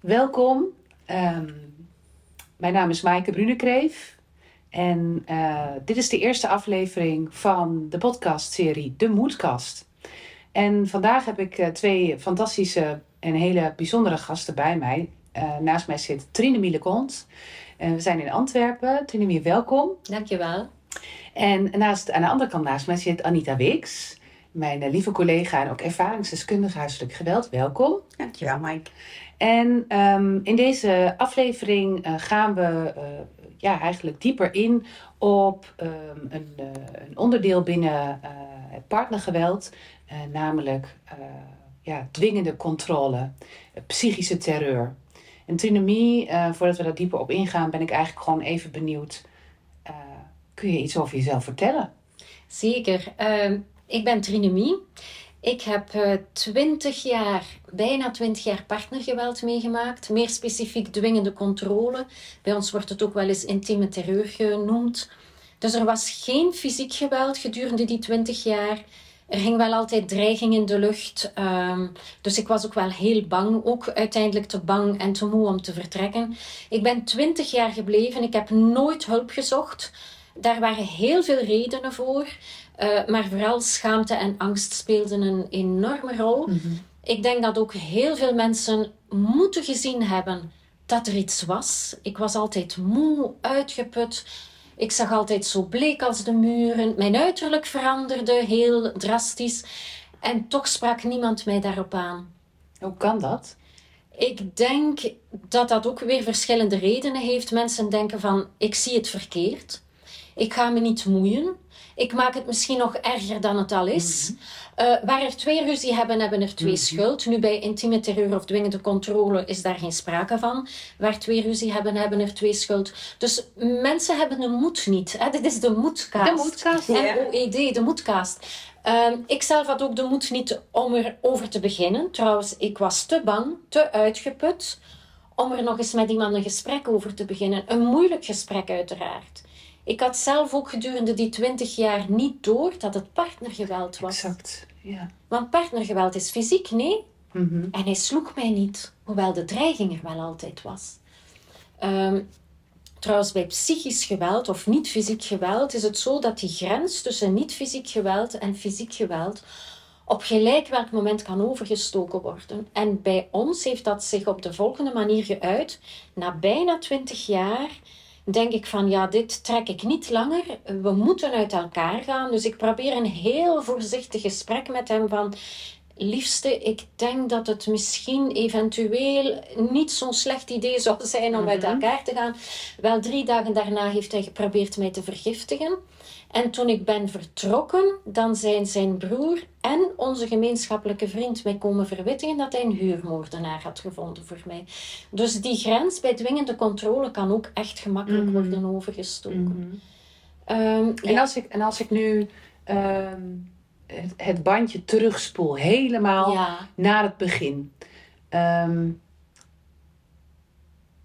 Welkom. Ehm, mijn naam is Maaike Brunekreef. En uh, dit is de eerste aflevering van de podcastserie De Moedkast. En vandaag heb ik uh, twee fantastische en hele bijzondere gasten bij mij. Uh, naast mij zit Trine Mielekont. En we zijn in Antwerpen. Trine welkom. Dankjewel. En naast, aan de andere kant naast mij zit Anita Weeks. Mijn lieve collega en ook ervaringsdeskundige huiselijk geweld. Welkom. Dankjewel, Mike. En um, in deze aflevering uh, gaan we uh, ja, eigenlijk dieper in op um, een, uh, een, onderdeel binnen het partnergeweld, namelijk ja, dwingende controle, psychische terreur. En Trinomie, voordat we daar dieper op ingaan, ben ik eigenlijk gewoon even benieuwd. kun je iets over jezelf vertellen? Zeker. Ehm, ik ben Trinomie. Ik heb uh, 20 jaar, bijna 20 jaar partnergeweld meegemaakt. Meer specifiek dwingende controle. Bij ons wordt het ook wel eens intieme terreur genoemd. Dus er was geen fysiek geweld gedurende die 20 jaar. Er ging wel altijd dreiging in de lucht. Um, dus ik was ook wel heel bang. Ook uiteindelijk te bang en te moe om te vertrekken. Ik ben 20 jaar gebleven. Ik heb nooit hulp gezocht. Daar waren heel veel redenen voor. Uh, maar vooral schaamte en angst speelden een enorme rol. Mm -hmm. Ik denk dat ook heel veel mensen moeten gezien hebben dat er iets was. Ik was altijd moe, uitgeput. Ik zag altijd zo bleek als de muren. Mijn uiterlijk veranderde heel drastisch. En toch sprak niemand mij daarop aan. Hoe kan dat? Ik denk dat dat ook weer verschillende redenen heeft. Mensen denken van, ik zie het verkeerd. Ik ga me niet moeien. Ik maak het misschien nog erger dan het al is. Mm -hmm. uh, waar er twee ruzie hebben, hebben er twee mm -hmm. schuld. Nu bij intieme terreur of dwingende controle is daar geen sprake van. Waar twee ruzie hebben, hebben er twee schuld. Dus mensen hebben de moed niet. Hè? Dit is de moedkaast. De moedkaast, ja. M-O-E-D, de moedkaast. Uh, ik zelf had ook de moed niet om erover te beginnen. Trouwens, ik was te bang, te uitgeput om er nog eens met iemand een gesprek over te beginnen. Een moeilijk gesprek uiteraard. Ik had zelf ook gedurende die twintig jaar niet door dat het partnergeweld was. Exact, ja. Want partnergeweld is fysiek, nee. Mm -hmm. En hij sloeg mij niet, hoewel de dreiging er wel altijd was. Um, trouwens, bij psychisch geweld of niet fysiek geweld is het zo dat die grens tussen niet fysiek geweld en fysiek geweld op gelijk welk moment kan overgestoken worden. En bij ons heeft dat zich op de volgende manier geuit. Na bijna twintig jaar denk ik van ja, dit trek ik niet langer. We moeten uit elkaar gaan. Dus ik probeer een heel voorzichtig gesprek met hem van liefste, ik denk dat het misschien eventueel niet zo'n slecht idee zou zijn om uit elkaar te gaan. Wel drie dagen daarna heeft hij geprobeerd mij te vergiftigen. En toen ik ben vertrokken, dan zijn zijn broer en onze gemeenschappelijke vriend mij komen verwittigen dat hij een huurmoordenaar had gevonden voor mij. Dus die grens bij dwingende controle kan ook echt gemakkelijk mm -hmm. worden overgestoken. Mm -hmm. um, en, ja. als ik, en als ik nu um, het, het, bandje terugspoel, helemaal ja. naar het begin. Um,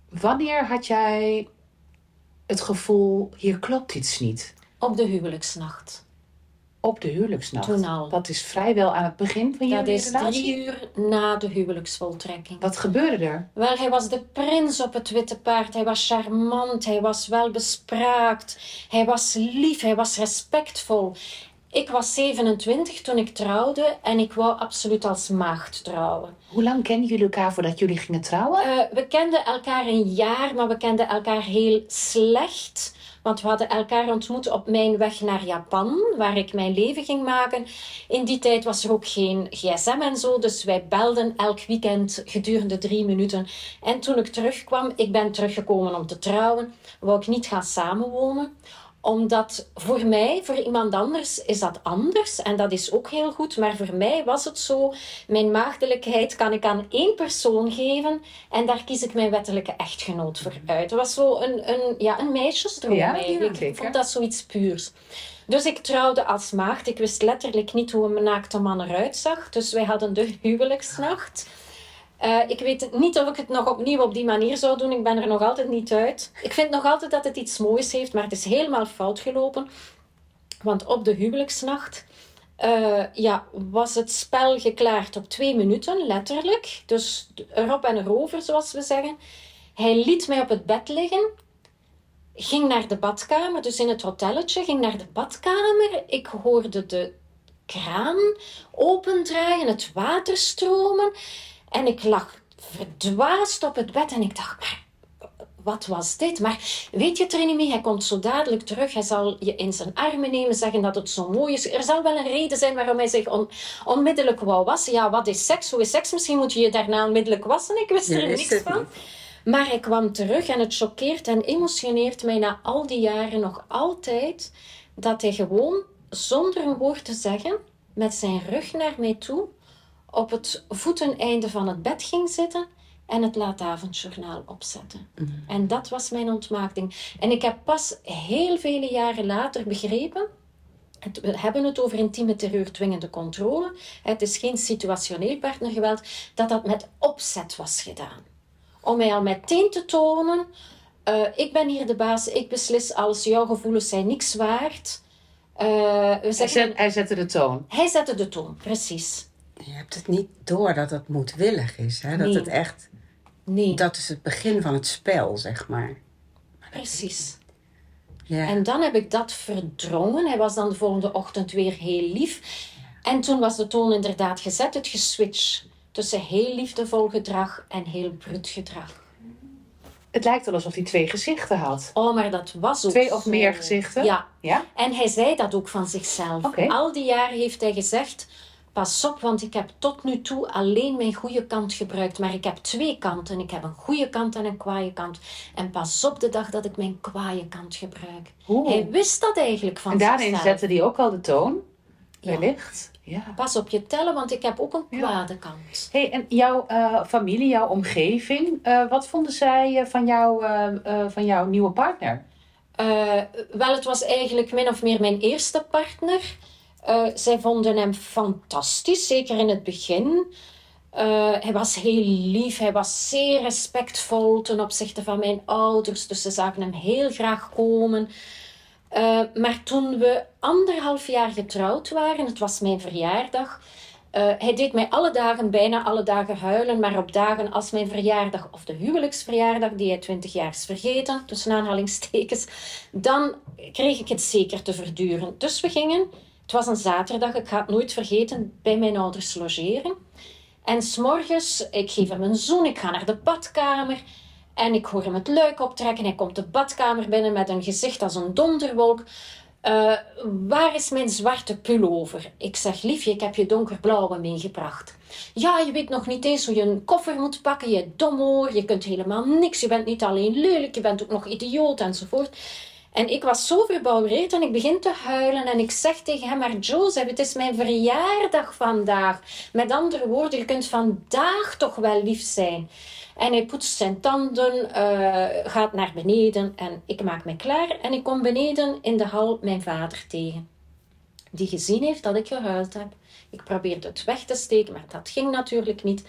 wanneer had jij het gevoel, hier klopt iets niet? Op de huwelijksnacht. Op de huwelijksnacht? Toen al. Dat is vrijwel aan het begin van je Dat is relatie? drie uur na de huwelijksvoltrekking. Wat gebeurde er? Wel, hij was de prins op het witte paard. Hij was charmant, hij was welbespraakt. Hij was lief, hij was respectvol. Ik was 27 toen ik trouwde en ik wou absoluut als maagd trouwen. Hoe lang kenden jullie elkaar voordat jullie gingen trouwen? Uh, we kenden elkaar een jaar, maar we kenden elkaar heel slecht. Want we hadden elkaar ontmoet op mijn weg naar Japan, waar ik mijn leven ging maken. In die tijd was er ook geen gsm en zo, dus wij belden elk weekend gedurende drie minuten. En toen ik terugkwam, ik ben teruggekomen om te trouwen, wou ik niet gaan samenwonen omdat voor mij, voor iemand anders, is dat anders. En dat is ook heel goed. Maar voor mij was het zo, mijn maagdelijkheid kan ik aan één persoon geven. En daar kies ik mijn wettelijke echtgenoot voor uit. Het was zo een, een, ja, een meisjesdroom ja, eigenlijk. Ja, ik vond dat zoiets puurs. Dus ik trouwde als maagd. Ik wist letterlijk niet hoe een naakte man eruit zag. Dus wij hadden de huwelijksnacht. Uh, ik weet niet of ik het nog opnieuw op die manier zou doen. Ik ben er nog altijd niet uit. Ik vind nog altijd dat het iets moois heeft, maar het is helemaal fout gelopen. Want op de huwelijksnacht eh, ja, was het spel geklaard op twee minuten, letterlijk. Dus erop en erover, zoals we zeggen. Hij liet mij op het bed liggen, ging naar de badkamer, dus in het hotelletje, ging naar de badkamer. Ik hoorde de kraan opendraaien, het water stromen. En ik lag verdwaasd op het bed en ik dacht, maar wat was dit? Maar weet je, Trinity, hij komt zo dadelijk terug. Hij zal je in zijn armen nemen, zeggen dat het zo mooi is. Er zal wel een reden zijn waarom hij zich onmiddellijk wou wassen. Ja, wat is seks? Hoe is seks? Misschien moet je je daarna onmiddellijk wassen. Ik wist er niks van. Maar hij kwam terug en het choqueert en emotioneert mij na al die jaren nog altijd dat hij gewoon zonder een woord te zeggen, met zijn rug naar mij toe, op het voeteneinde van het bed ging zitten en het laatavondjournaal opzetten. Mhm. En dat was mijn ontmaakting. En ik heb pas heel vele jaren later begrepen we hebben het over intieme terreur, dwingende controle. Het is geen situationeel partnergeweld, dat dat met opzet was gedaan. Om mij al meteen te tonen: uh, ik ben hier de baas, ik beslis alles, jouw gevoelens zijn niks waard. Uh, we zeggen, hij, hij, zette de toon. Hij zette de toon, precies. Je hebt het niet door dat het moedwillig is, hè? dat het echt Nee. Dat is het begin van het spel, zeg maar. Precies. Ja. En dan heb ik dat verdrongen. Hij was dan de volgende ochtend weer heel lief. En toen was de toon inderdaad gezet, het geswitcht tussen heel liefdevol gedrag en heel brut gedrag. Het lijkt wel alsof hij twee gezichten had. Oh, maar dat was ook Twee of meer gezichten? Ja. ja. En hij zei dat ook van zichzelf. Okay. Al die jaren heeft hij gezegd pas op, want ik heb tot nu toe alleen mijn goede kant gebruikt. Maar ik heb twee kanten. Ik heb een goede kant en een kwaaie kant. En pas op de dag dat ik mijn kwaaie kant gebruik. Hij wist dat eigenlijk van En daarin zette hij ook al de toon? Wellicht. Ja. Pas op je tellen, want ik heb ook een kwade kant. Hey, en jouw uh, familie, jouw omgeving, uh, wat vonden zij uh, van, jou, van jouw nieuwe partner? wel, het was eigenlijk min of meer mijn eerste partner. Uh, zij vonden hem fantastisch, zeker in het begin. Uh, hij was heel lief, hij was zeer respectvol ten opzichte van mijn ouders, dus ze zagen hem heel graag komen. Uh, maar toen we anderhalf jaar getrouwd waren, het was mijn verjaardag, hij deed mij alle dagen, bijna alle dagen huilen, maar op dagen als mijn verjaardag of de huwelijksverjaardag, die hij twintig jaar is vergeten, tussen aanhalingstekens, dan kreeg ik het zeker te verduren. Dus we gingen het was een zaterdag, ik ga het nooit vergeten, bij mijn ouders logeren. En s'morgens, ik geef hem een zoen, ik ga naar de badkamer. En ik hoor hem het luik optrekken. Hij komt de badkamer binnen met een gezicht als een donderwolk. Uh, waar is mijn zwarte pullover? Ik zeg, liefje, ik heb je donkerblauwe meegebracht. Ja, je weet nog niet eens hoe je een koffer moet pakken. Je domoor, je kunt helemaal niks. Je bent niet alleen lelijk, je bent ook nog idioot enzovoort. En ik was zo verbouwereerd en ik begin te huilen en ik zeg tegen hem, maar Joseph, het is mijn verjaardag vandaag. Met andere woorden, je kunt vandaag toch wel lief zijn. En hij poetst zijn tanden, uh, gaat naar beneden en ik maak me klaar. En ik kom beneden in de hal mijn vader tegen. Die gezien heeft dat ik gehuild heb. Ik probeerde het weg te steken, maar dat ging natuurlijk niet.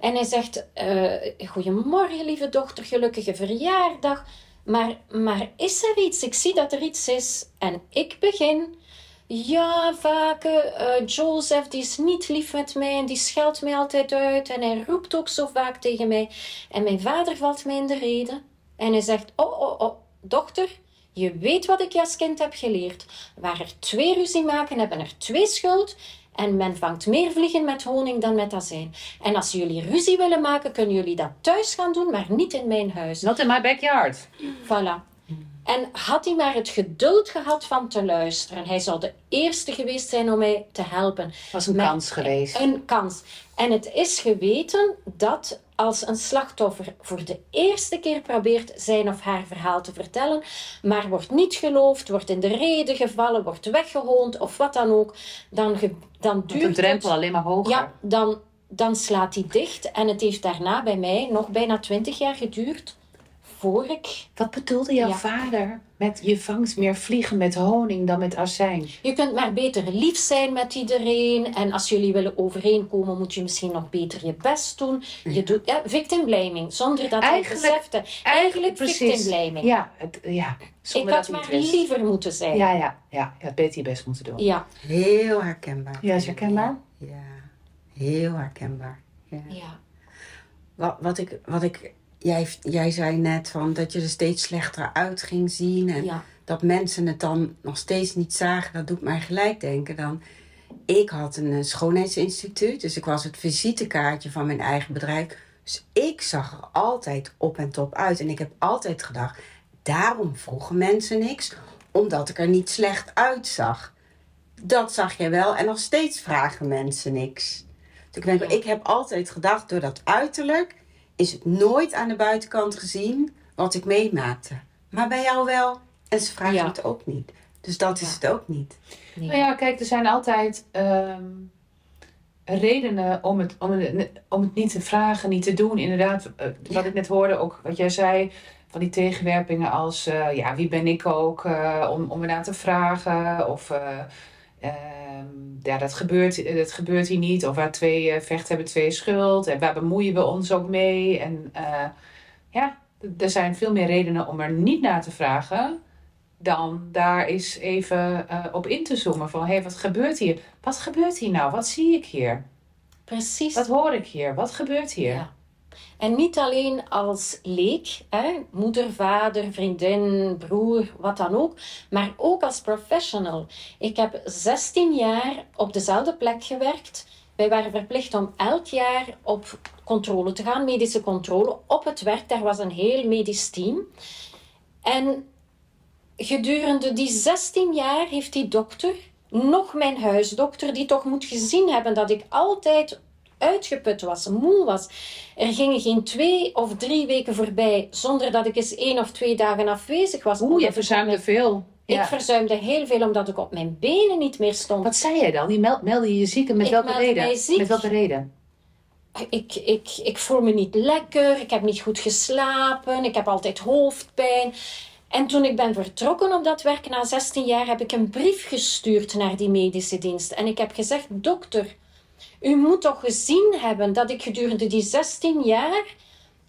En hij zegt, uh, goedemorgen lieve dochter, gelukkige verjaardag. Maar, maar is er iets? Ik zie dat er iets is. En ik begin. Ja, vaak, uh, Joseph die is niet lief met mij en die scheldt mij altijd uit en hij roept ook zo vaak tegen mij. En mijn vader valt mij in de reden en hij zegt, oh, oh, oh, dochter, je weet wat ik je als kind heb geleerd. Waar er twee ruzie maken, hebben er twee schuld. En men vangt meer vliegen met honing dan met azijn. En als jullie ruzie willen maken, kunnen jullie dat thuis gaan doen, maar niet in mijn huis. Not in my backyard. Voilà. En had hij maar het geduld gehad van te luisteren. Hij zou de eerste geweest zijn om mij te helpen. was een kans geweest. Een kans. En het is geweten dat als een slachtoffer voor de eerste keer probeert zijn of haar verhaal te vertellen, maar wordt niet geloofd, wordt in de reden gevallen, wordt weggehoond of wat dan ook, dan, dan duurt de drempel alleen maar hoger. Ja, dan, dan slaat hij dicht. En het heeft daarna bij mij nog bijna twintig jaar geduurd Wat bedoelde jouw vader Met, je vangt meer vliegen met honing dan met azijn. Je kunt maar beter lief zijn met iedereen. En als jullie willen overeenkomen, moet je misschien nog beter je best doen. Je doet ja, victim blaming, zonder dat hij besefte. Eigenlijk victim blaming. Ja, het, ja. Ik had maar liever moeten zijn. Ja, ja, ja. Je had beter je best moeten doen. Ja. Heel herkenbaar. Ja, is herkenbaar? Ja, heel herkenbaar. Ja. ja. Wat, wat, ik, wat ik jij, jij zei net van dat je er steeds slechter uit ging zien. En dat mensen het dan nog steeds niet zagen. Dat doet mij gelijk denken dan. Ik had een eh, schoonheidsinstituut. Dus ik was het visitekaartje van mijn eigen bedrijf. Dus ik zag er altijd op en top uit. En ik heb altijd gedacht, daarom vroegen mensen niks. Omdat ik er niet slecht uitzag. Dat zag je wel. En nog steeds vragen mensen niks. Dus ik, denk, ik heb altijd gedacht, door dat uiterlijk is het nooit aan de buitenkant gezien wat ik meemaakte. Maar bij jou wel. En ze vragen het ook niet. Dus dat is het ook niet. Nou ja, kijk, er zijn altijd ehm, redenen om het, om, het, om het niet te vragen, niet te doen. Inderdaad, uh, wat ik net hoorde, ook wat jij zei, van die tegenwerpingen als, uh, ja, wie ben ik ook uh, om, om ernaar te vragen? Of ja, dat gebeurt, dat gebeurt hier niet. Of waar twee uh, vechten hebben twee schuld. En waar bemoeien we ons ook mee? En uh, ja, er zijn veel meer redenen om er niet naar te vragen. Dan daar eens even uh, op in te zoomen. Van, hé, hey, wat gebeurt hier? Wat gebeurt hier nou? Wat zie ik hier? Precies. Wat hoor ik hier? Wat gebeurt hier? Ja. En niet alleen als leek, hè, moeder, vader, vriendin, broer, wat dan ook, maar ook als professional. Ik heb 16 jaar op dezelfde plek gewerkt. Wij waren verplicht om elk jaar op controle te gaan, medische controle, op het werk. Daar was een heel medisch team. En gedurende die 16 jaar heeft die dokter, nog mijn huisdokter, die toch moet gezien hebben dat ik altijd uitgeput was, moe was. Er gingen geen twee of drie weken voorbij zonder dat ik eens één of twee dagen afwezig was. Oeh, je verzuimde veel. Ik verzuimde heel veel omdat ik op mijn benen niet meer stond. Wat zei jij dan? Die meld, meldde je je ziek en met welke reden? Met welke reden? Ik, ik, ik voel me niet lekker, ik heb niet goed geslapen, ik heb altijd hoofdpijn. En toen ik ben vertrokken op dat werk na 16 jaar, heb ik een brief gestuurd naar die medische dienst. En ik heb gezegd, dokter, u moet toch gezien hebben dat ik gedurende die 16 jaar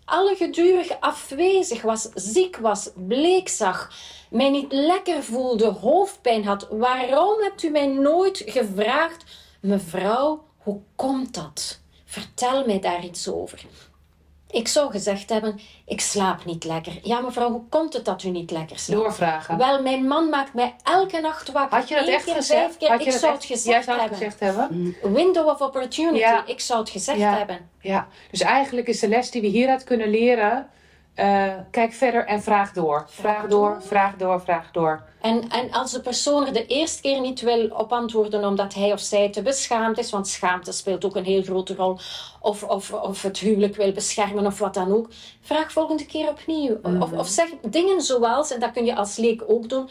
alle gedurig afwezig was, ziek was, bleek zag, mij niet lekker voelde, hoofdpijn had. Waarom hebt u mij nooit gevraagd, mevrouw, hoe komt dat? Vertel mij daar iets over. Ik zou gezegd hebben, ik slaap niet lekker. Ja, mevrouw, hoe komt het dat u niet lekker slaapt? Doorvragen. Wel, mijn man maakt mij elke nacht wakker. Had je dat echt keer, gezegd? Keer. Had je ik dat zou echt, het gezegd, zou hebben. gezegd hebben. Window of opportunity. Ja. Ik zou het gezegd Ja. hebben. Ja, dus eigenlijk is de les die we hieruit kunnen leren... eh, kijk verder en vraag door. Vraag door, vraag door, vraag door. En, en als de persoon er de eerste keer niet wil op antwoorden omdat hij of zij te beschaamd is, want schaamte speelt ook een heel grote rol, of, of, of het huwelijk wil beschermen of wat dan ook, vraag volgende keer opnieuw. Of, of zeg dingen zoals, en dat kun je als leek ook doen,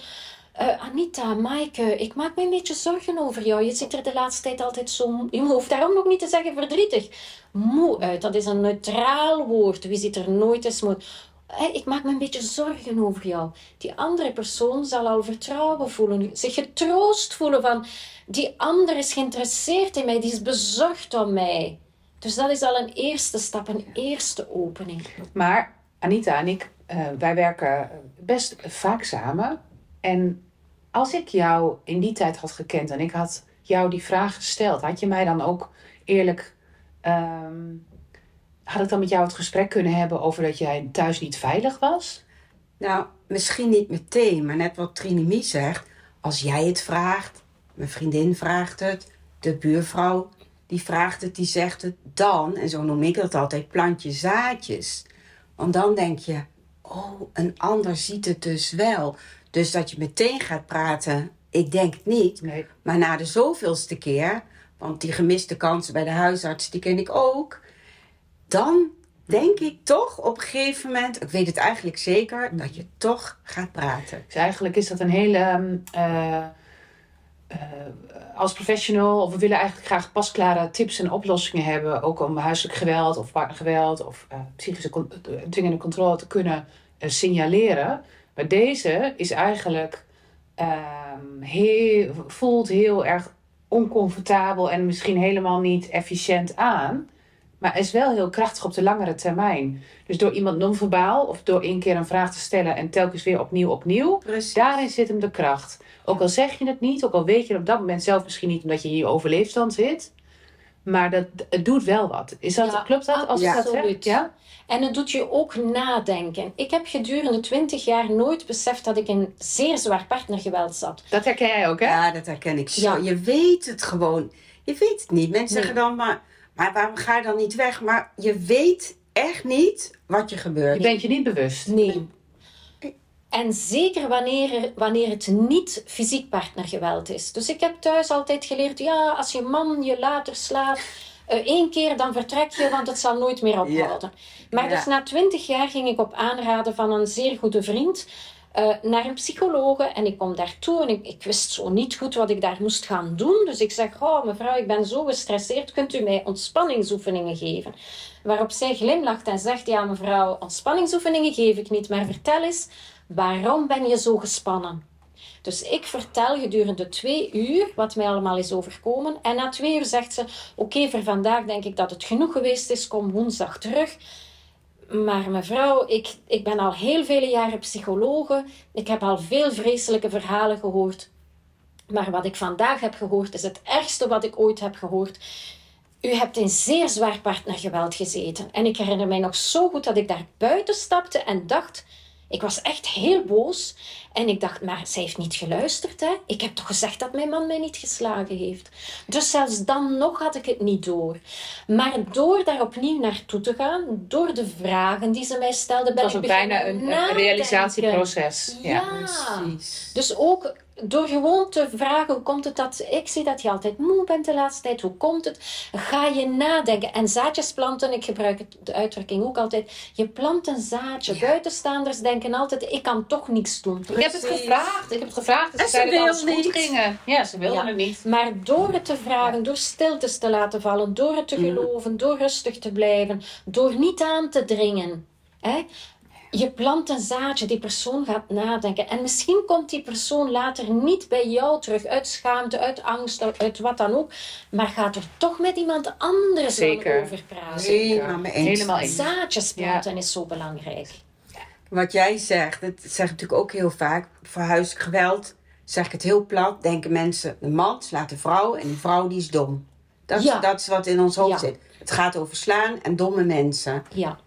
eh, Anita, Maaike, ik maak me een beetje zorgen over jou. Je ziet er de laatste tijd altijd zo... Je hoeft daarom nog niet te zeggen verdrietig. Moe uit, dat is een neutraal woord. Wie ziet er nooit eens moe Hé, Ik maak me een beetje zorgen over jou. Die andere persoon zal al vertrouwen voelen. Zich getroost voelen van... Die ander is geïnteresseerd in mij. Die is bezorgd om mij. Dus dat is al een eerste stap, een eerste opening. Maar Anita en ik, eh, wij werken best vaak samen. En als ik jou in die tijd had gekend en ik had jou die vraag gesteld, had je mij dan ook eerlijk. ehm, had ik dan met jou het gesprek kunnen hebben over dat jij thuis niet veilig was? Nou, misschien niet meteen, maar net wat Trinimie zegt. Als jij het vraagt, mijn vriendin vraagt het, de buurvrouw die vraagt het, die zegt het, dan, en zo noem ik dat altijd, plant je zaadjes. Want dan denk je, oh, een ander ziet het dus wel. Dus dat je meteen gaat praten, ik denk het niet. Nee. Maar na de zoveelste keer, want die gemiste kansen bij de huisarts, die ken ik ook. Dan denk ik toch op een gegeven moment, ik weet het eigenlijk zeker, dat je toch gaat praten. Dus eigenlijk is dat een hele. ehm, eh, eh, als professional, of we willen eigenlijk graag pasklare tips en oplossingen hebben, ook om huiselijk geweld of partnergeweld of eh, psychische con- dwingende controle te kunnen signaleren. Maar deze is eigenlijk um, heel, voelt heel erg oncomfortabel en misschien helemaal niet efficiënt aan. Maar is wel heel krachtig op de langere termijn. Dus door iemand non-verbaal of door één keer een vraag te stellen en telkens weer opnieuw, opnieuw. Precies. Daarin zit hem de kracht. Ook al zeg je het niet, ook al weet je het op dat moment zelf misschien niet omdat je in je overleefstand zit. Maar dat, het doet wel wat. Is dat, klopt dat? Als ja. dat Ja? En het doet je ook nadenken. Ik heb gedurende twintig jaar nooit beseft dat ik in zeer zwaar partnergeweld zat. Dat herken jij ook, hè? Ja, dat herken ik zo. Je weet het gewoon. Je weet het niet. Mensen zeggen dan, maar, maar waarom ga je dan niet weg? Maar je weet echt niet wat je gebeurt. Je bent je niet bewust. Nee. En zeker wanneer, wanneer het niet fysiek partnergeweld is. Dus ik heb thuis altijd geleerd, ja, als je man je later slaat, uh, één keer dan vertrek je, want het zal nooit meer ophouden. Maar dus na twintig jaar ging ik op aanraden van een zeer goede vriend uh, naar een psychologe. En ik kom daartoe en ik, ik, wist zo niet goed wat ik daar moest gaan doen. Dus ik zeg, oh mevrouw, ik ben zo gestresseerd, kunt u mij ontspanningsoefeningen geven? Waarop zij glimlacht en zegt, ja mevrouw, ontspanningsoefeningen geef ik niet, maar vertel eens Waarom ben je zo gespannen? Dus ik vertel gedurende twee uur wat mij allemaal is overkomen. En na twee uur zegt ze: Oké, voor vandaag denk ik dat het genoeg geweest is. Kom woensdag terug. Maar mevrouw, ik, ik ben al heel vele jaren psychologe. Ik heb al veel vreselijke verhalen gehoord. Maar wat ik vandaag heb gehoord is het ergste wat ik ooit heb gehoord. U hebt in zeer zwaar partnergeweld gezeten. En ik herinner mij nog zo goed dat ik daar buiten stapte en dacht ik was echt heel boos. En ik dacht, maar zij heeft niet geluisterd. Hè? Ik heb toch gezegd dat mijn man mij niet geslagen heeft. Dus zelfs dan nog had ik het niet door. Maar door daar opnieuw naartoe te gaan, door de vragen die ze mij stelde, ben ik bijna een, een realisatieproces. Ja, ja, precies. Dus ook door gewoon te vragen, hoe komt het dat... Ik zie dat je altijd moe bent de laatste tijd. Hoe komt het? Ga je nadenken. En zaadjes planten, ik gebruik de uitdrukking ook altijd. Je plant een zaadje. Buitenstaanders denken altijd, ik kan toch niks doen. Heb het gevraagd. Ik heb het gevraagd. Ze, dat alles goed gingen. Ja, ze wilden het niet. Maar door het te vragen, door stiltes te laten vallen, door het te mm. geloven, door rustig te blijven, door niet aan te dringen. Hè? je plant een zaadje, die persoon gaat nadenken. En misschien komt die persoon later niet bij jou terug, uit schaamte, uit angst, uit wat dan ook. Maar gaat er toch met iemand anders over praten. Helemaal mee eens. Helemaal eens. Zaadjes planten is zo belangrijk. Wat jij zegt, dat zeg ik natuurlijk ook heel vaak. Voor huiselijk geweld, zeg ik het heel plat, denken mensen... de man slaat de vrouw en die vrouw die is dom. Dat, is, dat is wat in ons hoofd zit. Het gaat over slaan en domme mensen. Ja.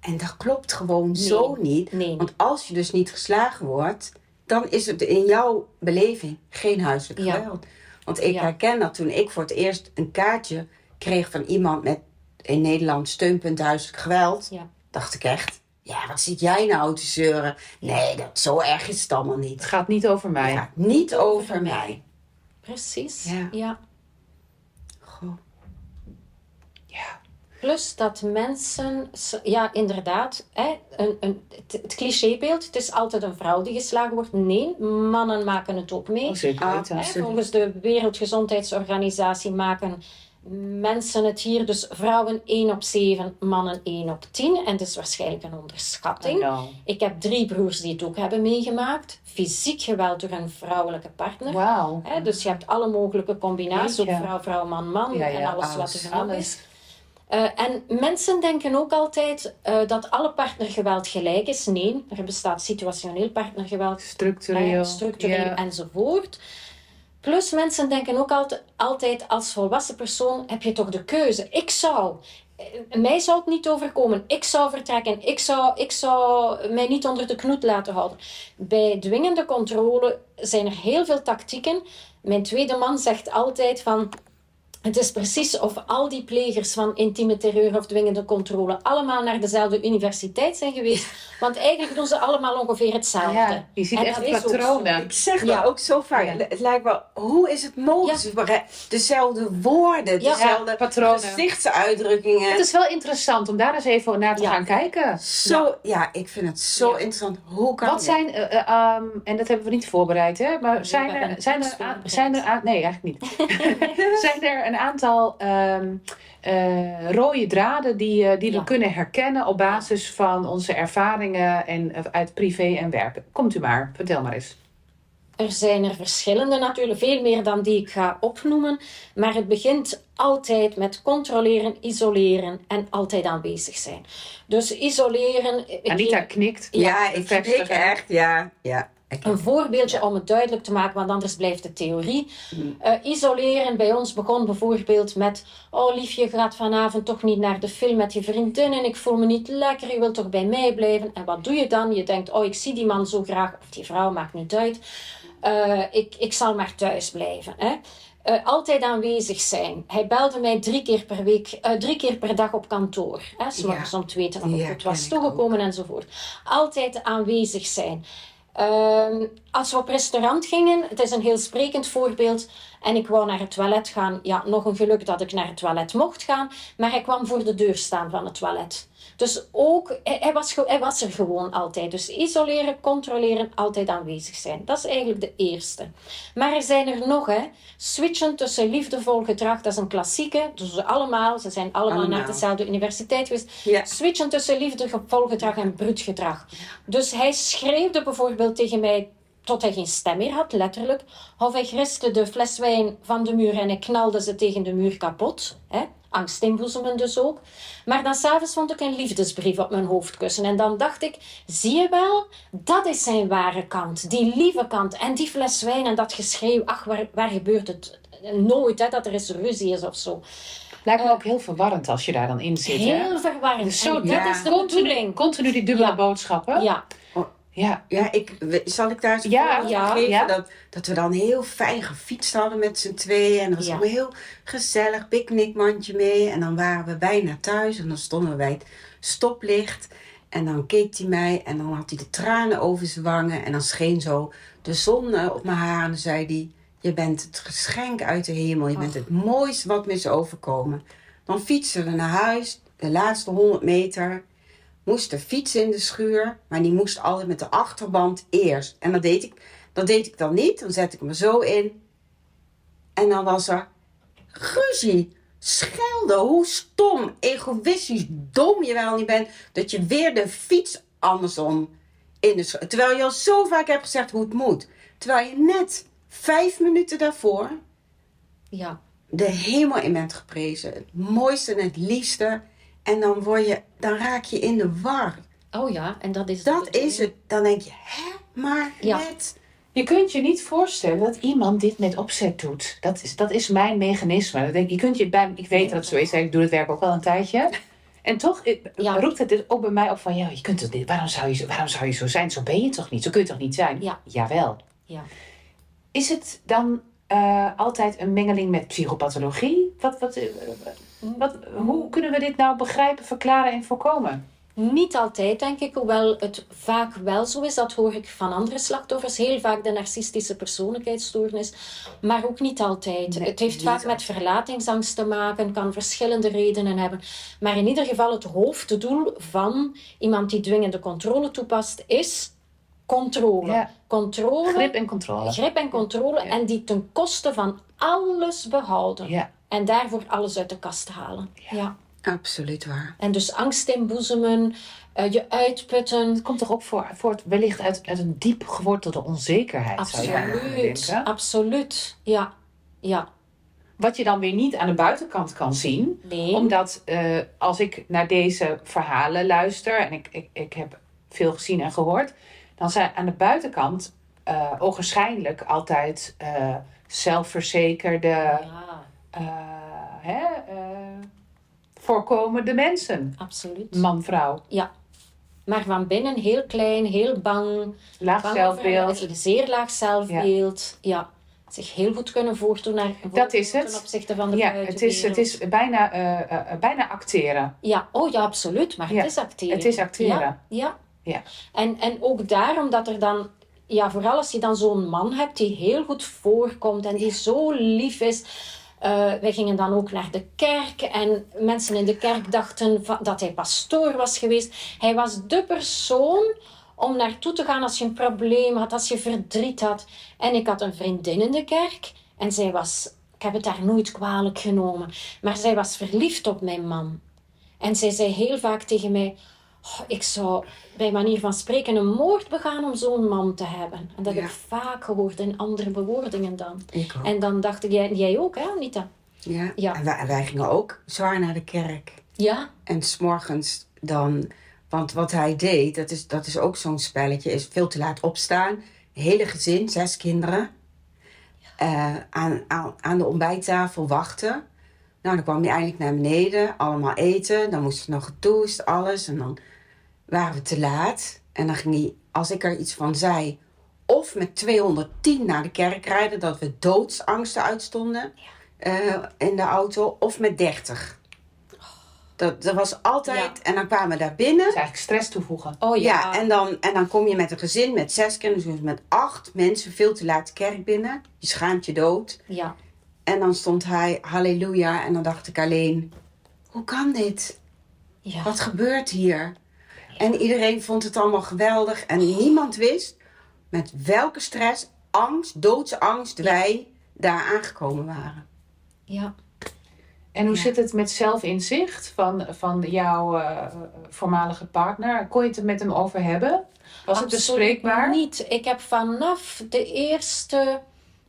En dat klopt gewoon zo niet. Want als je dus niet geslagen wordt, dan is het in jouw beleving geen huiselijk geweld. Want ik herken dat toen ik voor het eerst een kaartje kreeg van iemand met in Nederland steunpunt huiselijk geweld, dacht ik echt. Ja, wat zit jij nou te zeuren? Nee, dat, zo erg is het allemaal niet. Het gaat niet over mij. Het gaat niet over, mij. Precies, ja. Plus dat mensen, ja inderdaad, hè, een, een, het, clichébeeld, het is altijd een vrouw die geslagen wordt. Nee, mannen maken het ook mee. Oh, ah, hè, volgens de Wereldgezondheidsorganisatie maken mensen het hier, dus vrouwen 1 op 7, mannen 1 op 10. En het is waarschijnlijk een onderschatting. Ik heb drie broers die het ook hebben meegemaakt. Fysiek geweld door een vrouwelijke partner. Wow. dus je hebt alle mogelijke combinaties, ook vrouw, vrouw, man, man en alles, wat er genoeg is. Uh, en mensen denken ook altijd uh, dat alle partnergeweld gelijk is. Nee, er bestaat situationeel partnergeweld, structureel, structureel enzovoort. Plus mensen denken ook altijd, als volwassen persoon heb je toch de keuze. Ik zou, eh, mij zou het niet overkomen. Ik zou vertrekken. Ik zou, ik zou mij niet onder de knoet laten houden. Bij dwingende controle zijn er heel veel tactieken. Mijn tweede man zegt altijd van het is precies of al die plegers van intieme terreur of dwingende controle allemaal naar dezelfde universiteit zijn geweest. Want eigenlijk doen ze allemaal ongeveer hetzelfde. Ja, je ziet echt patronen. Ik zeg ja. ook zo vaak. Het lijkt wel, hoe is het mogelijk? Dezelfde woorden, dezelfde patronen. gezichtsuitdrukkingen. Het is wel interessant om daar eens even naar te gaan kijken. Zo, ja. ik vind het zo interessant. Hoe kan Wat zijn, uh, um, en dat hebben we niet voorbereid, hè? Maar zijn er, zijn er, zijn er, nee, eigenlijk niet. zijn er een aantal ehm, uh, rode draden die, die we kunnen herkennen op basis van onze ervaringen en, uit privé en werk. Komt u maar, vertel maar eens. Er zijn er verschillende natuurlijk, veel meer dan die ik ga opnoemen. Maar het begint altijd met controleren, isoleren en altijd aanwezig zijn. Dus isoleren. Anita knikt. Ja, ik knik echt. Ja, ja. Een voorbeeldje om het duidelijk te maken, want anders blijft de theorie. Hmm. Eh, isoleren bij ons begon bijvoorbeeld met: Oh, liefje, gaat vanavond toch niet naar de film met je vriendin en ik voel me niet lekker, je wilt toch bij mij blijven? En wat doe je dan? Je denkt: Oh, ik zie die man zo graag, of die vrouw, maakt niet uit. Uh, ik, ik zal maar thuis blijven. Hè? Uh, altijd aanwezig zijn. Hij belde mij drie keer per week, uh, drie keer per dag op kantoor. Hè, ja. om te weten of ja, het was toegekomen enzovoort. Altijd aanwezig zijn. Uh, als we op restaurant gingen, het is een heel sprekend voorbeeld, en ik wou naar het toilet gaan. Ja, nog een geluk dat ik naar het toilet mocht gaan, maar hij kwam voor de deur staan van het toilet. Dus ook, hij was, hij was er gewoon altijd. Dus isoleren, controleren, altijd aanwezig zijn. Dat is eigenlijk de eerste. Maar er zijn er nog, hè. Switchen tussen liefdevol gedrag, dat is een klassieke. Dus ze allemaal, ze zijn allemaal, naar dezelfde universiteit geweest. Ja. Switchen tussen liefdevol gedrag en bruut gedrag. Dus hij schreeuwde bijvoorbeeld tegen mij tot hij geen stem meer had, letterlijk. Of hij griste de fles wijn van de muur en hij knalde ze tegen de muur kapot. Hè? Angst inboezemen dus ook. Maar dan s'avonds vond ik een liefdesbrief op mijn hoofdkussen. En dan dacht ik, zie je wel, dat is zijn ware kant. Die lieve kant. En die fles wijn en dat geschreeuw. Ach, waar, waar gebeurt het? Nooit, hè, dat er eens ruzie is of zo. Lijkt me uh, ook heel verwarrend als je daar dan in zit. Heel verwarrend. Dus zo, dat is de bedoeling. Continu die dubbele boodschappen. Ja. Ja, ja ik, zal ik daar eens ja, ja, geven? Ja. Dat, dat we dan heel fijn gefietst hadden met z'n tweeën. En dat was ja. allemaal heel gezellig, picknickmandje mee. En dan waren we bijna thuis en dan stonden we bij het stoplicht. En dan keek hij mij en dan had hij de tranen over zijn wangen. En dan scheen zo de zon eh, op mijn haar. En dan zei hij, je bent het geschenk uit de hemel. Je bent het mooiste wat me is overkomen. Dan fietsen we naar huis, de laatste 100 meter moest de fiets in de schuur, maar die moest altijd met de achterband eerst. En dat deed ik, dat deed ik dan niet. Dan zet ik me zo in. En dan was er ruzie, schelden, hoe stom, egoïstisch, dom je wel niet bent, dat je weer de fiets andersom in de schuur. Terwijl je al zo vaak hebt gezegd hoe het moet. Terwijl je net vijf minuten daarvoor ja. de hemel in bent geprezen. Het mooiste en het liefste. En dan, word je, dan raak je in de war. Oh ja, en dat is Dat is het. Dan denk je, hè, maar ja. net... Je kunt je niet voorstellen dat iemand dit met opzet doet. Dat is, dat is mijn mechanisme. Dat denk, je kunt je bij, ik weet dat het zo is, ik doe het werk ook al een tijdje. En toch ja. roept het dus ook bij mij op van, ja, je kunt het, waarom, zou je, waarom zou je zo zijn? Zo ben je toch niet? Zo kun je toch niet zijn? Ja. Jawel. Ja. Is het dan uh, altijd een mengeling met psychopathologie? Wat, wat, uh, wat, hoe kunnen we dit nou begrijpen, verklaren en voorkomen? Niet altijd, denk ik, hoewel het vaak wel zo is. Dat hoor ik van andere slachtoffers. Heel vaak de narcistische persoonlijkheidsstoornis, maar ook niet altijd. het heeft vaak met verlatingsangst te maken, kan verschillende redenen hebben. Maar in ieder geval, het hoofddoel van iemand die dwingende controle toepast, is controle. controle. Grip en controle. Grip en controle. En die ten koste van alles behouden. Ja. En daarvoor alles uit de kast halen. Ja. Absoluut waar. En dus angst inboezemen, uh, je uitputten. Het komt toch ook voor, voor wellicht uit, uit een diep gewortelde onzekerheid. Absoluut, absoluut. Ja, ja. Wat je dan weer niet aan de buitenkant kan zien. Nee. Omdat uh, als ik naar deze verhalen luister, en ik, ik, ik heb veel gezien en gehoord, dan zijn aan de buitenkant uh, ogenschijnlijk altijd uh, zelfverzekerde, ja. Uh, hè, voorkomende mensen. Absoluut. Man, vrouw. Ja. Maar van binnen heel klein, heel bang. Laag bang zelfbeeld. Een zeer laag zelfbeeld. Ja. ja. Zich heel goed kunnen voordoen naar dat is het. ten opzichte van de ja, het is, het is bijna, bijna acteren. Ja, oh ja, absoluut. Maar het is acteren. Het is acteren. Ja, ja. Ja. En, en ook daarom dat er dan, ja, vooral als je dan zo'n man hebt die heel goed voorkomt en die zo lief is. Uh, wij gingen dan ook naar de kerk en mensen in de kerk dachten dat hij pastoor was geweest. Hij was de persoon om naartoe te gaan als je een probleem had, als je verdriet had. En ik had een vriendin in de kerk en zij was ik heb het daar nooit kwalijk genomen. Maar zij was verliefd op mijn man. En zij zei heel vaak tegen mij... Oh, ik zou bij manier van spreken een moord begaan om zo'n man te hebben. En dat heb ik vaak gehoord in andere bewoordingen dan. En dan dacht ik, jij, jij ook hè Anita? Ja, ja. En, wij, en wij gingen ook zwaar naar de kerk. Ja. En s'morgens dan... Want wat hij deed, dat is, dat is ook zo'n spelletje, is veel te laat opstaan. Hele gezin, zes kinderen. Uh, aan, aan, aan de ontbijttafel wachten. Nou, dan kwam hij eindelijk naar beneden, allemaal eten. Dan moest er nog getoost, alles. En dan waren we te laat. En dan ging hij, als ik er iets van zei, of met 210 naar de kerk rijden, dat we doodsangsten uitstonden uh, in de auto, of met 30. Dat, dat was altijd, en dan kwamen we daar binnen. Dat is eigenlijk stress toevoegen. Oh ja. ja en, dan, en dan kom je met een gezin met zes kinderen, dus met acht mensen, veel te laat de kerk binnen. Je schaamt je dood. Ja. En dan stond hij, halleluja, en dan dacht ik alleen, hoe kan dit? Ja. Wat gebeurt hier? En iedereen vond het allemaal geweldig en niemand wist met welke stress, angst, doodsangst wij daar aangekomen waren. Ja. En hoe zit het met zelfinzicht van, van jouw uh, voormalige partner? Kon je het er met hem over hebben? Was het bespreekbaar? niet. Ik heb vanaf de eerste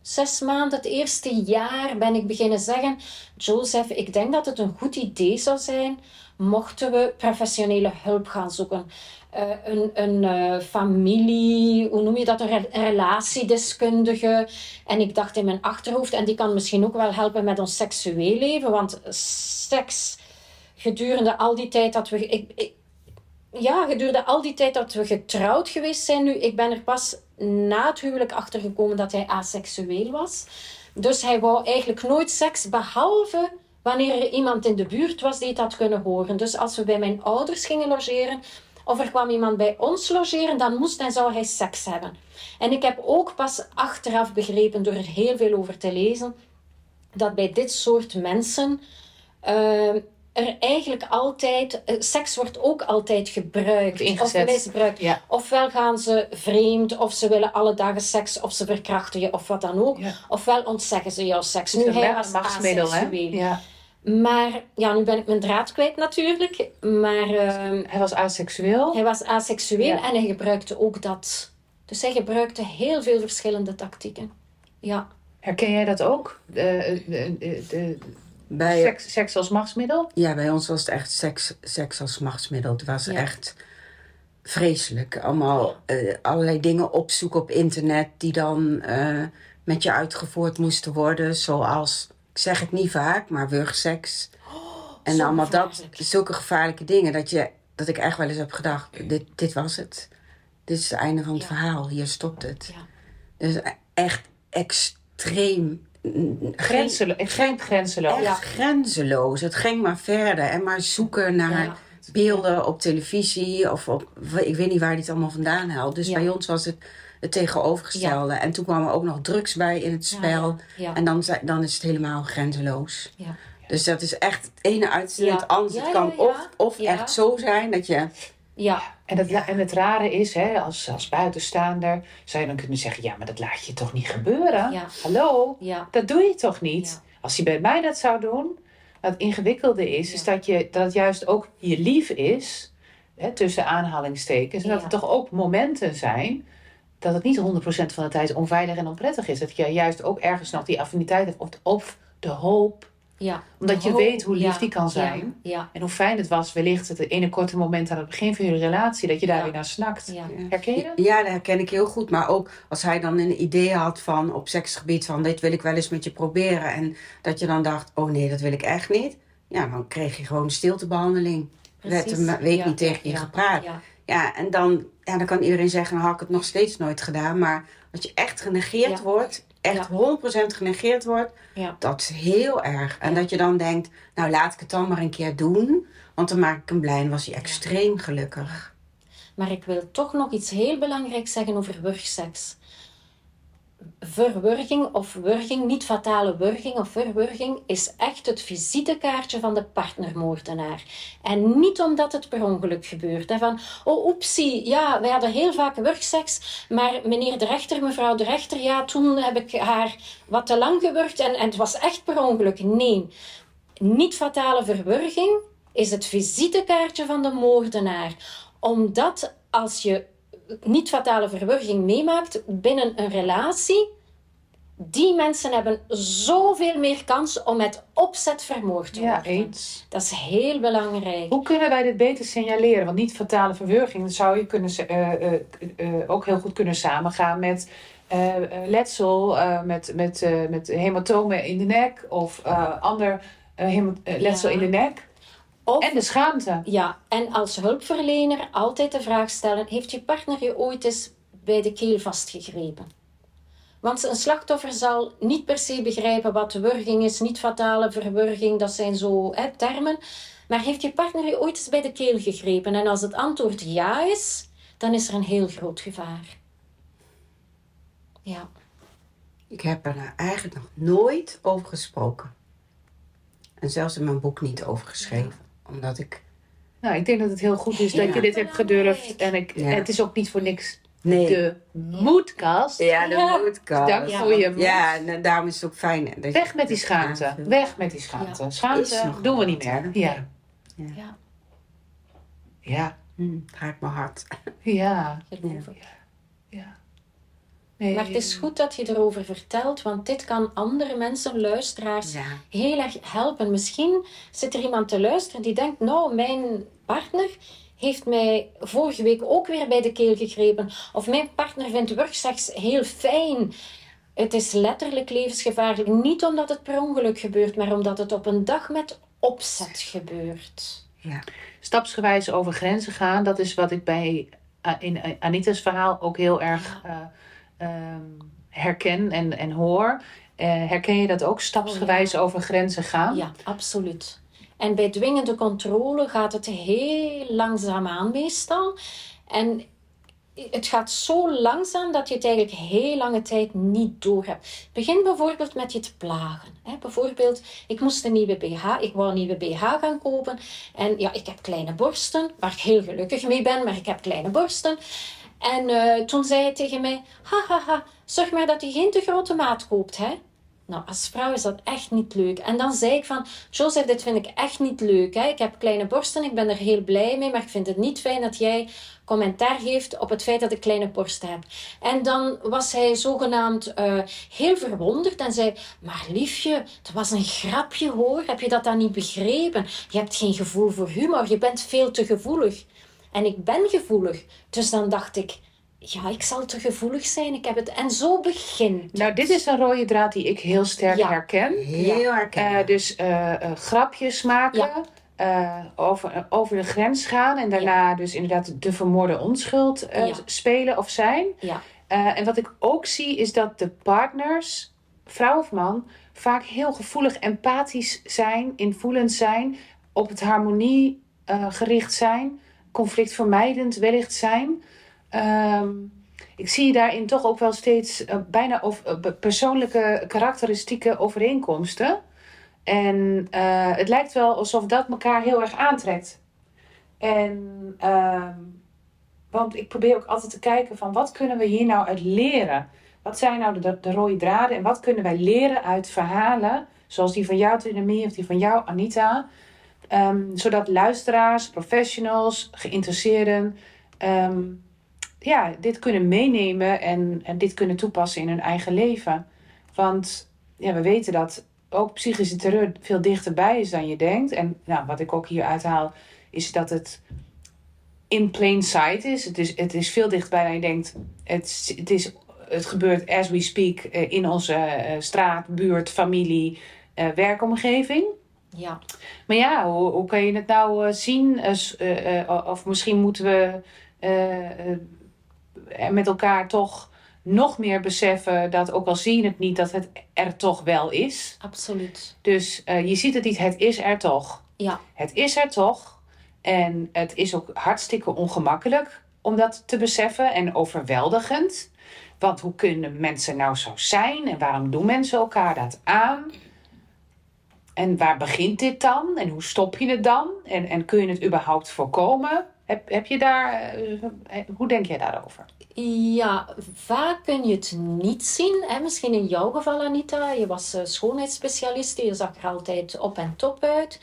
zes maanden, het eerste jaar, ben ik beginnen zeggen: Joseph, ik denk dat het een goed idee zou zijn mochten we professionele hulp gaan zoeken. Uh, een een uh, familie, hoe noem je dat, een, relatiedeskundige. En ik dacht in mijn achterhoofd, en die kan misschien ook wel helpen met ons seksueel leven, want seks gedurende al die tijd dat we. Ik, ik, ja, gedurende al die tijd dat we getrouwd geweest zijn nu, ik ben er pas na het huwelijk achtergekomen dat hij aseksueel was. Dus hij wou eigenlijk nooit seks, behalve wanneer er iemand in de buurt was die het had kunnen horen. Dus als we bij mijn ouders gingen logeren, of er kwam iemand bij ons logeren, dan moest en zou hij seks hebben. En ik heb ook pas achteraf begrepen, door er heel veel over te lezen, dat bij dit soort mensen uh, er eigenlijk altijd, uh, seks wordt ook altijd gebruikt of misbruikt. Ja. Ofwel gaan ze vreemd, of ze willen alle dagen seks, of ze verkrachten je, of wat dan ook. Ofwel ontzeggen ze jouw seks. Nu, hij was asexueel. Ja. Maar ja, nu ben ik mijn draad kwijt natuurlijk. Maar uh, hij was asexueel. Hij was asexueel en hij gebruikte ook dat. Dus hij gebruikte heel veel verschillende tactieken. Ja. Herken jij dat ook? De, de, de, bij, seks, seks, als machtsmiddel? Ja, bij ons was het echt seks, seks als machtsmiddel. Het was echt vreselijk. Allemaal uh, allerlei dingen opzoeken op internet die dan uh, met je uitgevoerd moesten worden. Zoals ik zeg het niet vaak, maar wurgseks. Oh, en allemaal dat, zulke gevaarlijke dingen. Dat, je, dat ik echt wel eens heb gedacht, dit, dit was het. Dit is het einde van het verhaal. Hier stopt het. Ja. Dus echt extreem... Grenzeloos. Geen, grenzeloos. Echt ja. grenzeloos. Het ging maar verder. En maar zoeken naar beelden op televisie. Of op, ik weet niet waar hij het allemaal vandaan haalt. Dus bij ons was het het tegenovergestelde. En toen kwam er ook nog drugs bij in het spel. En dan, dan is het helemaal grenzeloos. Dus dat is echt het ene uitzendend het andere. het kan of, of echt zo zijn dat je... Ja. En het, en het rare is, hè, als, als buitenstaander zou je dan kunnen zeggen: ja, maar dat laat je toch niet gebeuren? Hallo, dat doe je toch niet? Als hij bij mij dat zou doen, wat ingewikkelde is, is dat, je, dat het juist ook je lief is, hè, tussen aanhalingstekens, en dat er toch ook momenten zijn dat het niet 100% van de tijd onveilig en onprettig is. Dat je juist ook ergens nog die affiniteit hebt of, of de hoop. Ja, Omdat je weet hoe lief die kan zijn. Ja, En hoe fijn het was, wellicht het ene korte moment aan het begin van jullie relatie, dat je daar weer naar snakt. Herken je dat? Ja, dat herken ik heel goed. Maar ook als hij dan een idee had van op seksgebied van dit wil ik wel eens met je proberen. En dat je dan dacht, oh nee, dat wil ik echt niet. Ja, dan kreeg je gewoon stiltebehandeling. Precies. Er werd een week niet tegen je gepraat. Ja, en dan, ja, dan kan iedereen zeggen, dan had ik het nog steeds nooit gedaan. Maar als je echt genegeerd wordt, echt 100% genegeerd wordt, dat is heel erg. En dat je dan denkt, nou laat ik het dan maar een keer doen. Want dan maak ik hem blij en was hij extreem gelukkig. Maar ik wil toch nog iets heel belangrijks zeggen over wurgseks. Verwurging of wurging, niet fatale wurging of verwurging, is echt het visitekaartje van de partnermoordenaar. En niet omdat het per ongeluk gebeurt. Hè, van, oh oepsie, ja, wij hadden heel vaak wurgseks, maar meneer de rechter, mevrouw de rechter, ja, toen heb ik haar wat te lang gewurgd en, en het was echt per ongeluk. Nee, niet fatale verwurging is het visitekaartje van de moordenaar. Omdat als je niet fatale verwurging meemaakt binnen een relatie, die mensen hebben zoveel meer kans om met opzet vermoord te worden. Ja, eens. Dat is heel belangrijk. Hoe kunnen wij dit beter signaleren? Want niet fatale verwurging, dat zou je kunnen, uh, uh, uh, ook heel goed kunnen samengaan met letsel, met, met, met hematomen in de nek of ander letsel in de nek. Of, en de schaamte. Ja, en als hulpverlener altijd de vraag stellen: heeft je partner je ooit eens bij de keel vastgegrepen? Want een slachtoffer zal niet per se begrijpen wat wurging is, niet fatale verwurging, dat zijn zo hè, termen. Maar heeft je partner je ooit eens bij de keel gegrepen? En als het antwoord ja is, dan is er een heel groot gevaar. Ja. Ik heb er eigenlijk nog nooit over gesproken. En zelfs in mijn boek niet over geschreven. Omdat ik... Nou, ik denk dat het heel goed is dat je dit hebt gedurfd. En ik, het is ook niet voor niks Nee. De moedkast. Ja, de moedkast. Dank voor je moed. Ja, en daarom is het ook fijn. Dat Weg met die schaamte. Weg met die schaamte. Schaamte doen we niet meer. Ja. Ja. Ja. Hm, raakt mijn hart. Ja. Ja. Nee. Maar het is goed dat je erover vertelt, want dit kan andere mensen, luisteraars, heel erg helpen. Misschien zit er iemand te luisteren die denkt, nou, mijn partner heeft mij vorige week ook weer bij de keel gegrepen. Of mijn partner vindt wurgseks heel fijn. Het is letterlijk levensgevaarlijk. Niet omdat het per ongeluk gebeurt, maar omdat het op een dag met opzet gebeurt. Ja. Stapsgewijs over grenzen gaan, dat is wat ik bij eh, in eh, Anita's verhaal ook heel erg uh, herken en, en hoor. Uh, herken je dat ook, stapsgewijs oh, over grenzen gaan? Ja, absoluut. En bij dwingende controle gaat het heel langzaam aan meestal. En het gaat zo langzaam dat je het eigenlijk heel lange tijd niet door hebt. Begin bijvoorbeeld met je te plagen. Bijvoorbeeld, ik moest een nieuwe BH, ik wou een nieuwe BH gaan kopen. En ja, ik heb kleine borsten, waar ik heel gelukkig mee ben, maar ik heb kleine borsten. En uh, toen zei hij tegen mij, hahaha, ha, ha, zorg maar dat je geen te grote maat koopt, hè. Nou, als vrouw is dat echt niet leuk. En dan zei ik van, Joseph, dit vind ik echt niet leuk. Hè? Ik heb kleine borsten, ik ben er heel blij mee, maar ik vind het niet fijn dat jij commentaar geeft op het feit dat ik kleine borsten heb. En dan was hij zogenaamd uh, heel verwonderd en zei, maar liefje, het was een grapje hoor, heb je dat dan niet begrepen? Je hebt geen gevoel voor humor, je bent veel te gevoelig. En ik ben gevoelig. Dus dan dacht ik, ja, ik zal te gevoelig zijn. Ik heb het. En zo begint. Nou, dit is een rode draad die ik heel sterk herken. Heel herken. Uh, dus uh, uh, grapjes maken. over, over de grens gaan. En daarna dus inderdaad de vermoorde onschuld spelen of zijn. Ja. en wat ik ook zie is dat de partners, vrouw of man, vaak heel gevoelig, empathisch zijn, invoelend zijn, op het harmonie gericht zijn, conflictvermijdend wellicht zijn. Um, ik zie daarin toch ook wel steeds uh, bijna of, uh, persoonlijke karakteristieke overeenkomsten. En uh, het lijkt wel alsof dat elkaar heel erg aantrekt. En, um, want ik probeer ook altijd te kijken van wat kunnen we hier nou uit leren? Wat zijn nou de, de rode draden en wat kunnen wij leren uit verhalen, zoals die van jou, Trinamie, of die van jou, Anita, um, zodat luisteraars, professionals, geïnteresseerden, um, ja, dit kunnen meenemen en, en dit kunnen toepassen in hun eigen leven. Want ja, we weten dat ook psychische terreur veel dichterbij is dan je denkt. En nou, wat ik ook hier uithaal, is dat het in plain sight is. Het is, het is veel dichterbij dan je denkt. Het, het, is, het gebeurt as we speak eh, in onze uh, straat, buurt, familie, uh, werkomgeving. Ja. Maar ja, hoe, hoe kan je het nou zien? of misschien moeten we met elkaar toch nog meer beseffen dat ook al zie je het niet, dat het er toch wel is. Absoluut. Dus uh, je ziet het niet, het is er toch. Ja. Het is er toch. En het is ook hartstikke ongemakkelijk om dat te beseffen en overweldigend. Want hoe kunnen mensen nou zo zijn en waarom doen mensen elkaar dat aan? En waar begint dit dan? En hoe stop je het dan? En, en kun je het überhaupt voorkomen? Heb, heb je daar, eh, hoe denk jij daarover? Ja, vaak kun je het niet zien. Hè? Misschien in jouw geval, Anita. Je was uh, schoonheidsspecialiste. Je zag er altijd op en top uit.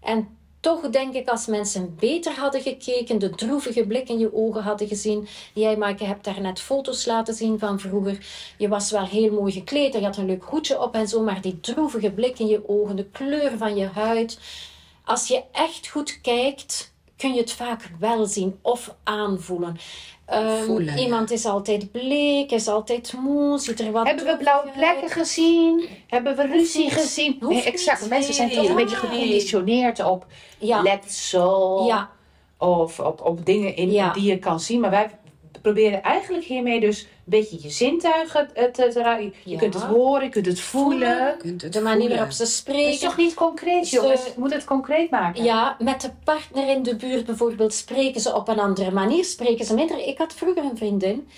En toch denk ik als mensen beter hadden gekeken, de droevige blik in je ogen hadden gezien. Jij, Maaike, hebt daar net foto's laten zien van vroeger. Je was wel heel mooi gekleed, je had een leuk hoedje op en zo, maar die droevige blik in je ogen, de kleur van je huid. Als je echt goed kijkt, kun je het vaak wel zien of aanvoelen. Um, iemand is altijd bleek, is altijd moe, ziet er wat Hebben we blauwe plekken gezien? Hebben we ruzie gezien? Nee, exact. Mensen zijn toch een beetje geconditioneerd op ja. letsel. Ja. Of op, op dingen in, die je kan zien. Maar wij proberen eigenlijk hiermee dus een beetje je zintuigen te, te, Je kunt het horen, je kunt het voelen. Kunt het de manier waarop ze spreken. Het is toch niet concreet, jongens? Je moet het concreet maken. Ja, met de partner in de buurt bijvoorbeeld spreken ze op een andere manier. Spreken ze minder. Ik had vroeger een vriendin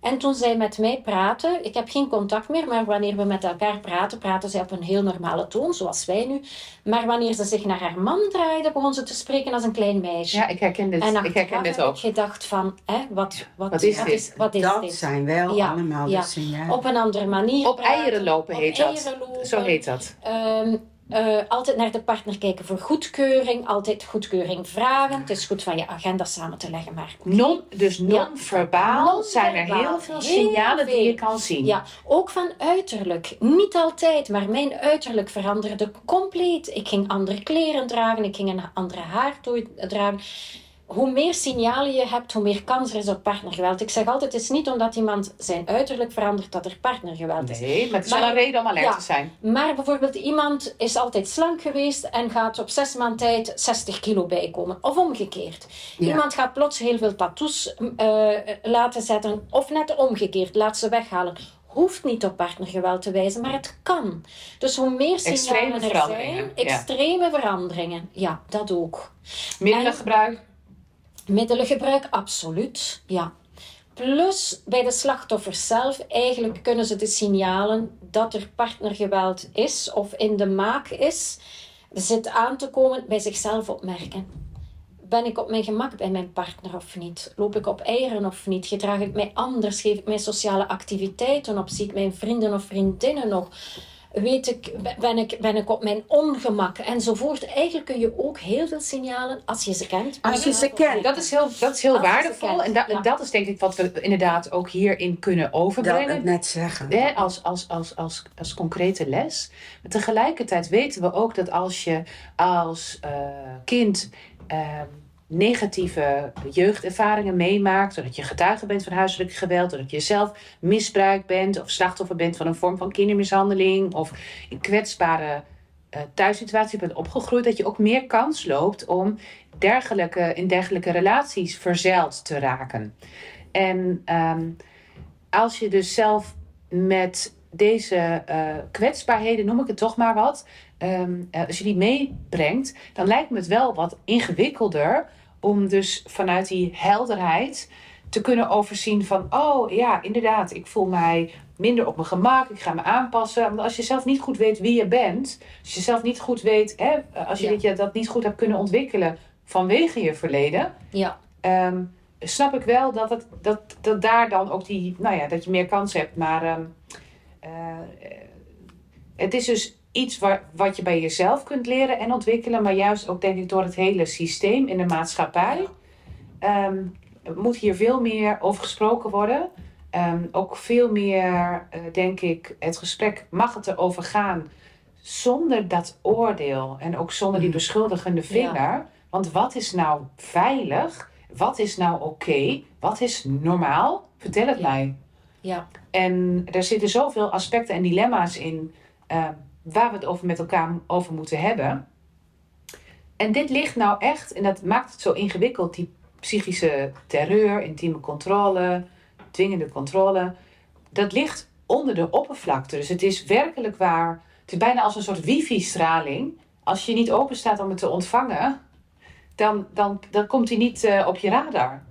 en toen zij met mij praatte, ik heb geen contact meer, maar wanneer we met elkaar praten, praten zij op een heel normale toon, zoals wij nu. Maar wanneer ze zich naar haar man draaide, begon ze te spreken als een klein meisje. Ja, ik herken dit, en ik herken dit ook. ik gedacht van, hè, wat, wat, wat is wat dit? Is, wat is dat zijn wel allemaal ja. de signalen. Op een andere manier Op eieren lopen heet dat. Zo heet dat. Um, uh, altijd naar de partner kijken voor goedkeuring. Altijd goedkeuring vragen. Het is goed van je agenda samen te leggen. Maar non, dus non-verbaal zijn er heel veel signalen die je kan zien. Ja, ook van uiterlijk. Niet altijd, maar mijn uiterlijk veranderde compleet. Ik ging andere kleren dragen. Ik ging een andere haartooi dragen hoe meer signalen je hebt, hoe meer kans er is op partnergeweld. Ik zeg altijd, het is niet omdat iemand zijn uiterlijk verandert dat er partnergeweld is. Nee, maar het is wel een reden om alert te zijn. Maar bijvoorbeeld iemand is altijd slank geweest en gaat op zes maand tijd 60 kilo bijkomen. Of omgekeerd. Iemand gaat plots heel veel tattoos uh, laten zetten. Of net omgekeerd, laat ze weghalen hoeft niet op partnergeweld te wijzen, maar het kan. Dus hoe meer signalen er zijn, extreme veranderingen, ja, dat ook. Middelengebruik? Middelengebruik, absoluut. Ja. Plus bij de slachtoffers zelf, eigenlijk kunnen ze de signalen dat er partnergeweld is of in de maak is, zit aan te komen bij zichzelf opmerken. Ben ik op mijn gemak bij mijn partner of niet? Loop ik op eieren of niet? Gedraag ik mij anders? Geef ik mij sociale activiteiten op? Zie ik mijn vrienden of vriendinnen nog? Weet ik, ben, ik, ben ik op mijn ongemak enzovoort. Eigenlijk kun je ook heel veel signalen als je ze kent. Als je ze kent. Dat is heel, dat is heel waardevol. En, dat, dat is denk ik wat we inderdaad ook hierin kunnen overbrengen. Dat het net zeggen. als, als, als, als, als concrete les. Maar tegelijkertijd weten we ook dat als je als uh, kind... Uh, negatieve jeugdervaringen meemaakt, doordat je getuige bent van huiselijk geweld, doordat je zelf misbruikt bent of slachtoffer bent van een vorm van kindermishandeling of in kwetsbare uh, thuissituatie bent opgegroeid, dat je ook meer kans loopt om dergelijke, in dergelijke relaties verzeild te raken. En ehm, als je dus zelf met deze uh, kwetsbaarheden, noem ik het toch maar wat, ehm, eh, als je die meebrengt, dan lijkt me het wel wat ingewikkelder om dus vanuit die helderheid te kunnen overzien van, oh ja, inderdaad, ik voel mij minder op mijn gemak, ik ga me aanpassen. Want als je zelf niet goed weet wie je bent, als je zelf niet goed weet, hè, als je ja. dat niet goed hebt kunnen ontwikkelen vanwege je verleden, ja. Ehm, snap ik wel dat, het, dat, dat daar dan ook die, nou ja, dat je meer kans hebt. Maar uh, het is dus iets waar, wat je bij jezelf kunt leren en ontwikkelen, maar juist ook denk ik door het hele systeem in de maatschappij. Um, moet hier veel meer over gesproken worden. Um, ook veel meer, uh, denk ik, het gesprek mag het erover gaan zonder dat oordeel en ook zonder die mm. beschuldigende vinger. Want wat is nou veilig? Wat is nou oké? Okay? Wat is normaal? Vertel het mij. Ja. En er zitten zoveel aspecten en dilemma's in. Uh, waar we het over met elkaar over moeten hebben. En dit ligt nou echt, en dat maakt het zo ingewikkeld, die psychische terreur, intieme controle, dwingende controle. Dat ligt onder de oppervlakte. Dus het is werkelijk waar. Het is bijna als een soort wifi-straling. Als je niet open staat om het te ontvangen, dan, dan, dan komt hij niet uh, op je radar.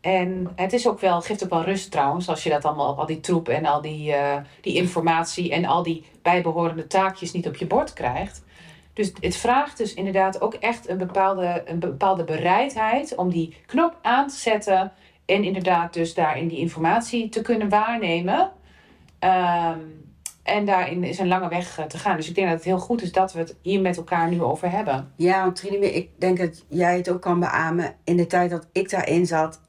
En het is ook wel, geeft ook wel rust trouwens, als je dat allemaal, al die troep en al die, uh, die informatie en al die bijbehorende taakjes niet op je bord krijgt. Dus het vraagt dus inderdaad ook echt een bepaalde, een bepaalde bereidheid om die knop aan te zetten en inderdaad dus daarin die informatie te kunnen waarnemen. Um, en daarin is een lange weg eh, te gaan. Dus ik denk dat het heel goed is dat we het hier met elkaar nu over hebben. Ja, want ik denk dat jij het ook kan beamen. In de tijd dat ik daarin zat,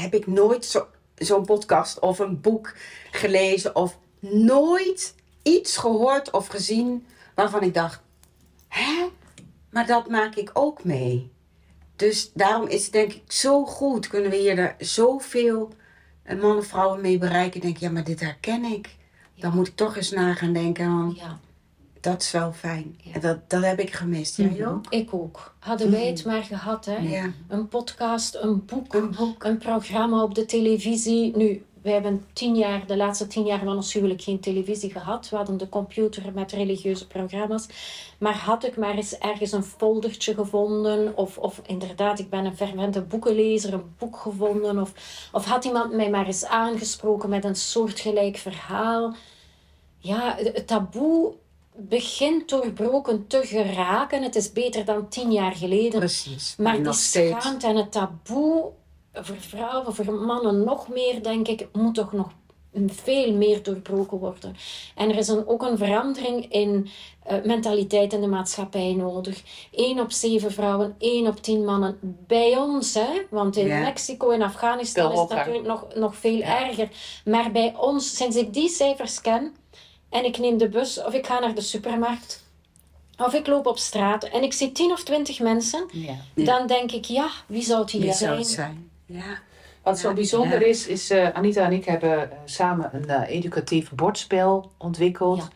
heb ik nooit zo'n podcast of een boek gelezen of nooit iets gehoord of gezien waarvan ik dacht, hè? Maar dat maak ik ook mee. Dus daarom is het denk ik zo goed, kunnen we hier er zoveel eh, mannen en vrouwen mee bereiken. Denk ja, maar dit herken ik. Dan moet ik toch eens na gaan denken. Want ja. Dat is wel fijn. En dat, dat heb ik gemist. Jij ook? Ik ook. Hadden wij het mhm. maar gehad, hè? Een podcast, een boek, een boek, een programma op de televisie. Nu, we hebben tien jaar, de laatste tien jaar van ons huwelijk geen televisie gehad. We hadden de computer met religieuze programma's. Maar had ik maar eens ergens een foldertje gevonden, of, of inderdaad, ik ben een fervente boekenlezer, een boek gevonden, of, of had iemand mij maar eens aangesproken met een soortgelijk verhaal. Ja, het taboe begint doorbroken te geraken. Het is beter dan tien jaar geleden. Precies. Maar die schaamte en het taboe voor vrouwen, voor mannen nog meer, denk ik, moet toch nog veel meer doorbroken worden. En er is een, ook een verandering in uh, mentaliteit in de maatschappij nodig. 1 op 7 vrouwen, 1 op 10 mannen. Bij ons, hè? want in Mexico en Afghanistan is het natuurlijk nog, nog veel erger. Maar bij ons, sinds ik die cijfers ken en ik neem de bus of ik ga naar de supermarkt. Of ik loop op straat en ik zie 10 of 20 mensen, dan denk ik, ja, wie zou het hier wie zijn? Zou het zijn? Ja. Wat zo bijzonder is, is uh, Anita en ik hebben uh, samen een uh, educatief bordspel ontwikkeld.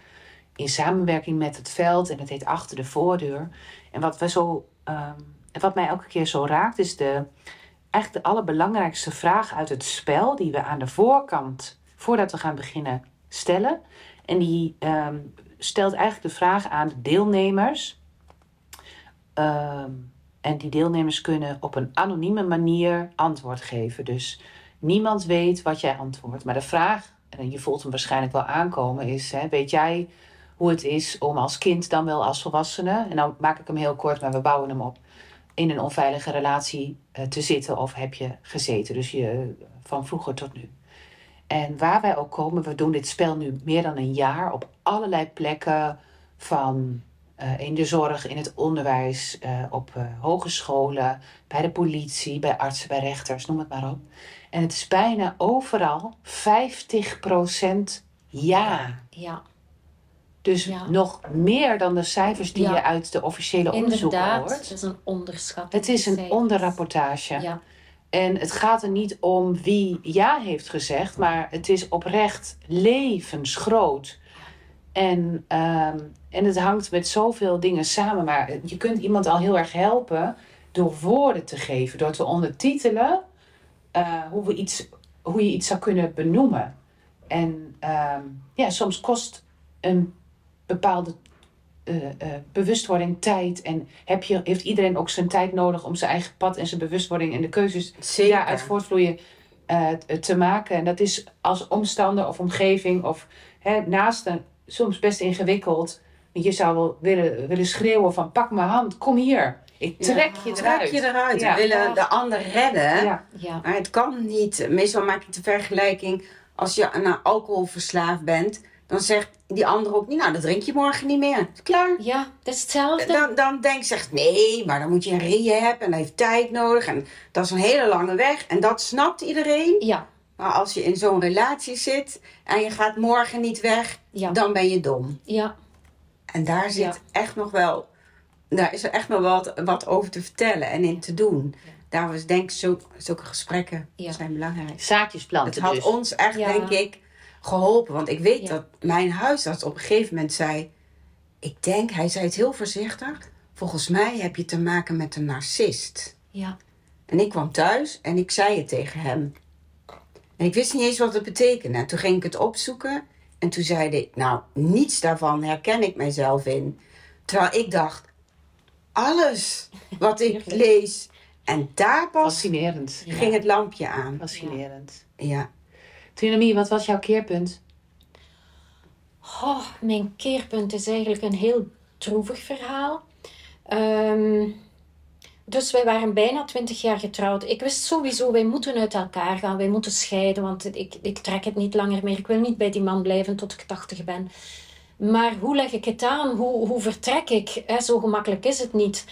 In samenwerking met het veld en het heet Achter de Voordeur. En wat, we zo, um, wat mij elke keer zo raakt, is de, eigenlijk de allerbelangrijkste vraag uit het spel, die we aan de voorkant, voordat we gaan beginnen, stellen. En die um, stelt eigenlijk de vraag aan de deelnemers. Um, en die deelnemers kunnen op een anonieme manier antwoord geven. Dus niemand weet wat jij antwoordt. Maar de vraag, en je voelt hem waarschijnlijk wel aankomen, is: hè, weet jij hoe het is om als kind dan wel als volwassene, en dan maak ik hem heel kort, maar we bouwen hem op, in een onveilige relatie uh, te zitten of heb je gezeten? Dus je, van vroeger tot nu. En waar wij ook komen, we doen dit spel nu meer dan een jaar op allerlei plekken van uh, in de zorg, in het onderwijs, uh, op uh, hogescholen, bij de politie, bij artsen, bij rechters, noem het maar op. En het is bijna overal 50% ja. Ja. Dus ja. nog meer dan de cijfers die ja. je uit de officiële onderzoeken Inderdaad, hoort. Het is een onderschat. Het is een onderrapportage. Ja. En het gaat er niet om wie ja heeft gezegd, maar het is oprecht levensgroot. En um, en het hangt met zoveel dingen samen. Maar je kunt iemand al heel erg helpen door woorden te geven, door te ondertitelen uh, hoe, we iets, hoe je iets zou kunnen benoemen. En uh, ja, soms kost een bepaalde uh, bewustwording tijd. En heb je, heeft iedereen ook zijn tijd nodig om zijn eigen pad en zijn bewustwording en de keuzes Zeker. daaruit voortvloeien te maken. En dat is als omstander of omgeving of hè, naasten soms best ingewikkeld. Je zou wel willen, willen schreeuwen van pak mijn hand, kom hier. Ik trek je eruit. Trek je eruit. We willen de ander redden. Ja. Maar het kan niet. Meestal maak je de vergelijking. Als je naar alcohol verslaafd bent. Dan zegt die ander ook niet. Nou, dan drink je morgen niet meer. Klaar. Ja, dat is hetzelfde. Dan, dan denkt zegt nee, maar dan moet je een rehab. En dat heeft tijd nodig. En dat is een hele lange weg. En dat snapt iedereen. Ja. Maar als je in zo'n relatie zit. En je gaat morgen niet weg. Dan ben je dom. Ja. En daar zit echt nog wel, daar is er echt nog wat, wat over te vertellen en in te doen. Ja. Daarom denk ik zulke, zulke gesprekken zijn belangrijk. Zaadjes planten Het had dus. ons echt denk ik geholpen. Want ik weet dat mijn huisarts op een gegeven moment zei... Ik denk, hij zei het heel voorzichtig. Volgens mij heb je te maken met een narcist. Ja. En ik kwam thuis en ik zei het tegen hem. En ik wist niet eens wat het betekende. En toen ging ik het opzoeken. En toen zei ik, nou, niets daarvan herken ik mijzelf in. Terwijl ik dacht, alles wat ik lees En daar pas ging het lampje aan. Fascinerend. Ja. Trinamie, wat was jouw keerpunt? Oh, mijn keerpunt is eigenlijk een heel droevig verhaal. Ehm, dus wij waren bijna twintig jaar getrouwd. Ik wist sowieso, wij moeten uit elkaar gaan. Wij moeten scheiden, want ik, ik trek het niet langer meer. Ik wil niet bij die man blijven tot ik tachtig ben. Maar hoe leg ik het aan? Hoe, hoe vertrek ik? zo gemakkelijk is het niet.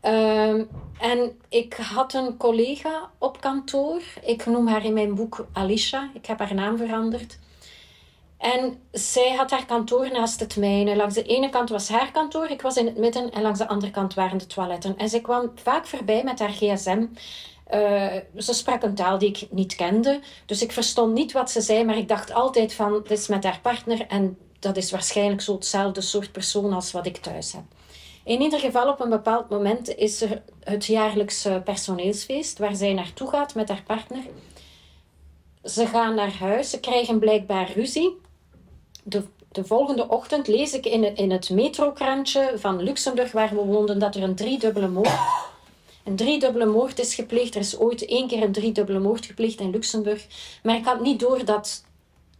Ehm, en ik had een collega op kantoor. Ik noem haar in mijn boek Alicia. Ik heb haar naam veranderd. En zij had haar kantoor naast het mijne. Langs de ene kant was haar kantoor, ik was in het midden en langs de andere kant waren de toiletten. En zij kwam vaak voorbij met haar gsm. Uh, ze sprak een taal die ik niet kende, dus ik verstond niet wat ze zei, maar ik dacht altijd van, dit is met haar partner en dat is waarschijnlijk zo hetzelfde soort persoon als wat ik thuis heb. In ieder geval, op een bepaald moment is er het jaarlijkse personeelsfeest waar zij naartoe gaat met haar partner. Ze gaan naar huis, ze krijgen blijkbaar ruzie de, de volgende ochtend lees ik in in het metrokrantje van Luxemburg, waar we woonden, dat er een driedubbele moord, een driedubbele moord is gepleegd. Er is ooit één keer een driedubbele moord gepleegd in Luxemburg. Maar ik had niet door dat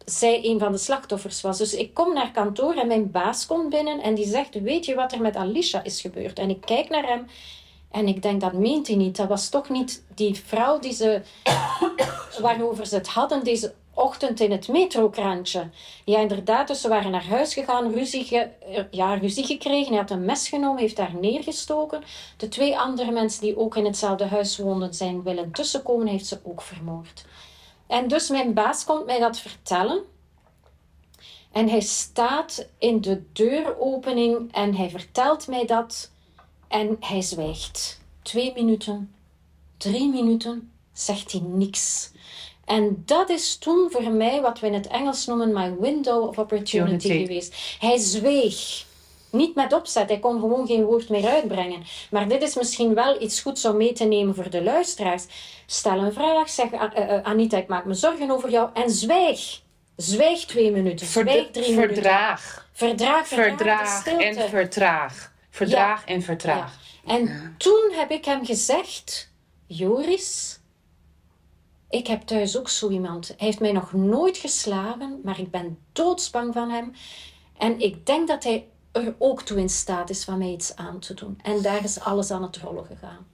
zij een van de slachtoffers was. Dus ik kom naar kantoor en mijn baas komt binnen en die zegt: Weet je wat er met Alicia is gebeurd? En ik kijk naar hem en ik denk: Dat meent hij niet. Dat was toch niet die vrouw die ze, waarover ze het hadden, deze ochtend in het metrokrantje. Ja, inderdaad, dus ze waren naar huis gegaan, ruzie, ge, ja, ruzie gekregen. Hij had een mes genomen, heeft daar neergestoken. De twee andere mensen die ook in hetzelfde huis woonden, zijn willen tussenkomen, heeft ze ook vermoord. En dus mijn baas komt mij dat vertellen. En hij staat in de deuropening en hij vertelt mij dat. En hij zwijgt. Twee minuten, drie minuten, zegt hij niks. En dat is toen voor mij wat we in het Engels noemen my window of opportunity geweest. Hij zweeg. Niet met opzet, hij kon gewoon geen woord meer uitbrengen. Maar dit is misschien wel iets goeds om mee te nemen voor de luisteraars. Stel een vraag, zeg uh, uh, Anita, ik maak me zorgen over jou en zwijg. Zwijg twee minuten, zwijg drie verdraag. minuten. Verdraag. Verdraag, verdraag en vertraag. Verdraag en vertraag. En toen heb ik hem gezegd, Joris, ik heb thuis ook zo iemand. Hij heeft mij nog nooit geslagen, maar ik ben doodsbang van hem. En ik denk dat hij er ook toe in staat is van mij iets aan te doen. En daar is alles aan het rollen gegaan.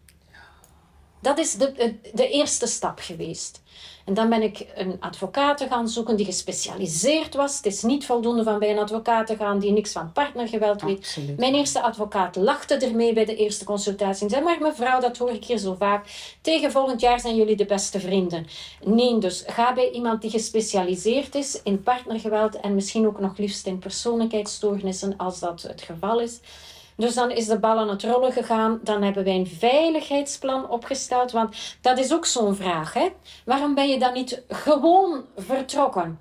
Dat is de, de eerste stap geweest. En dan ben ik een advocaat gaan zoeken die gespecialiseerd was. Het is niet voldoende van bij een advocaat te gaan die niks van partnergeweld weet. Mijn eerste advocaat lachte ermee bij de eerste consultatie. En zei, maar mevrouw, dat hoor ik hier zo vaak. Tegen volgend jaar zijn jullie de beste vrienden. Nee, dus ga bij iemand die gespecialiseerd is in partnergeweld en misschien ook nog liefst in persoonlijkheidsstoornissen als dat het geval is. Dus dan is de bal aan het rollen gegaan. Dan hebben wij een veiligheidsplan opgesteld. Want dat is ook zo'n vraag. Hè? Waarom ben je dan niet gewoon vertrokken?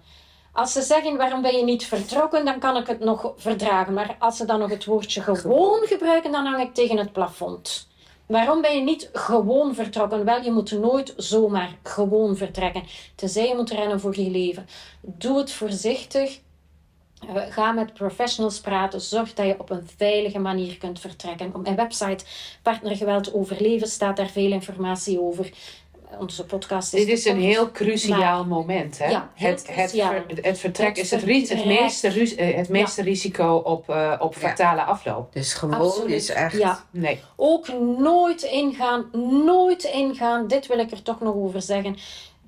Als ze zeggen waarom ben je niet vertrokken, dan kan ik het nog verdragen. Maar als ze dan nog het woordje gewoon gebruiken, dan hang ik tegen het plafond. Waarom ben je niet gewoon vertrokken? Wel, je moet nooit zomaar gewoon vertrekken. Tenzij je moet rennen voor je leven. Doe het voorzichtig. Ga met professionals praten. Zorg dat je op een veilige manier kunt vertrekken. Op mijn website Partnergeweld Overleven staat daar veel informatie over. Onze podcast is Dit is een heel cruciaal moment. Hè? Ja, het, het, het, vertrek is het, het, meeste, eh, het meeste risico op, uh, op fatale afloop. Dus gewoon is echt. Ja. Nee. Ook nooit ingaan, nooit ingaan. Dit wil ik er toch nog over zeggen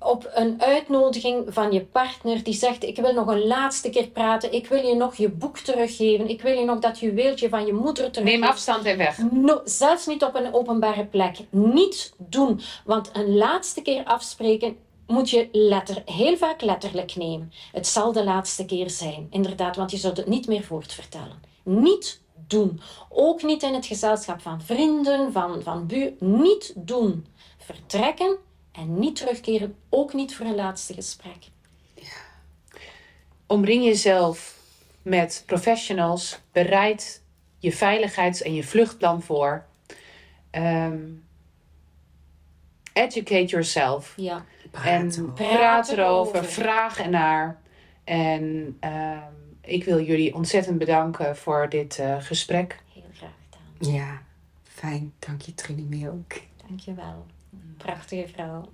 op een uitnodiging van je partner die zegt: Ik wil nog een laatste keer praten, ik wil je nog je boek teruggeven, ik wil je nog dat juweeltje van je moeder teruggeven. Neem afstand en weg. No, zelfs niet op een openbare plek. Niet doen. Want een laatste keer afspreken moet je letter, heel vaak letterlijk nemen. Het zal de laatste keer zijn, inderdaad, want je zult het niet meer voortvertellen. Niet doen. Ook niet in het gezelschap van vrienden, van, van buur. Niet doen. Vertrekken en niet terugkeren, ook niet voor een laatste gesprek. Ja. Omring jezelf met professionals. Bereid je veiligheids- en je vluchtplan voor. Um, educate yourself. Ja. en praat erover, vraag ernaar. En um, ik wil jullie ontzettend bedanken voor dit uh, gesprek. Heel graag gedaan. Ja, fijn. Dank je Trini ook. Dank je wel. Prachtige vrouw.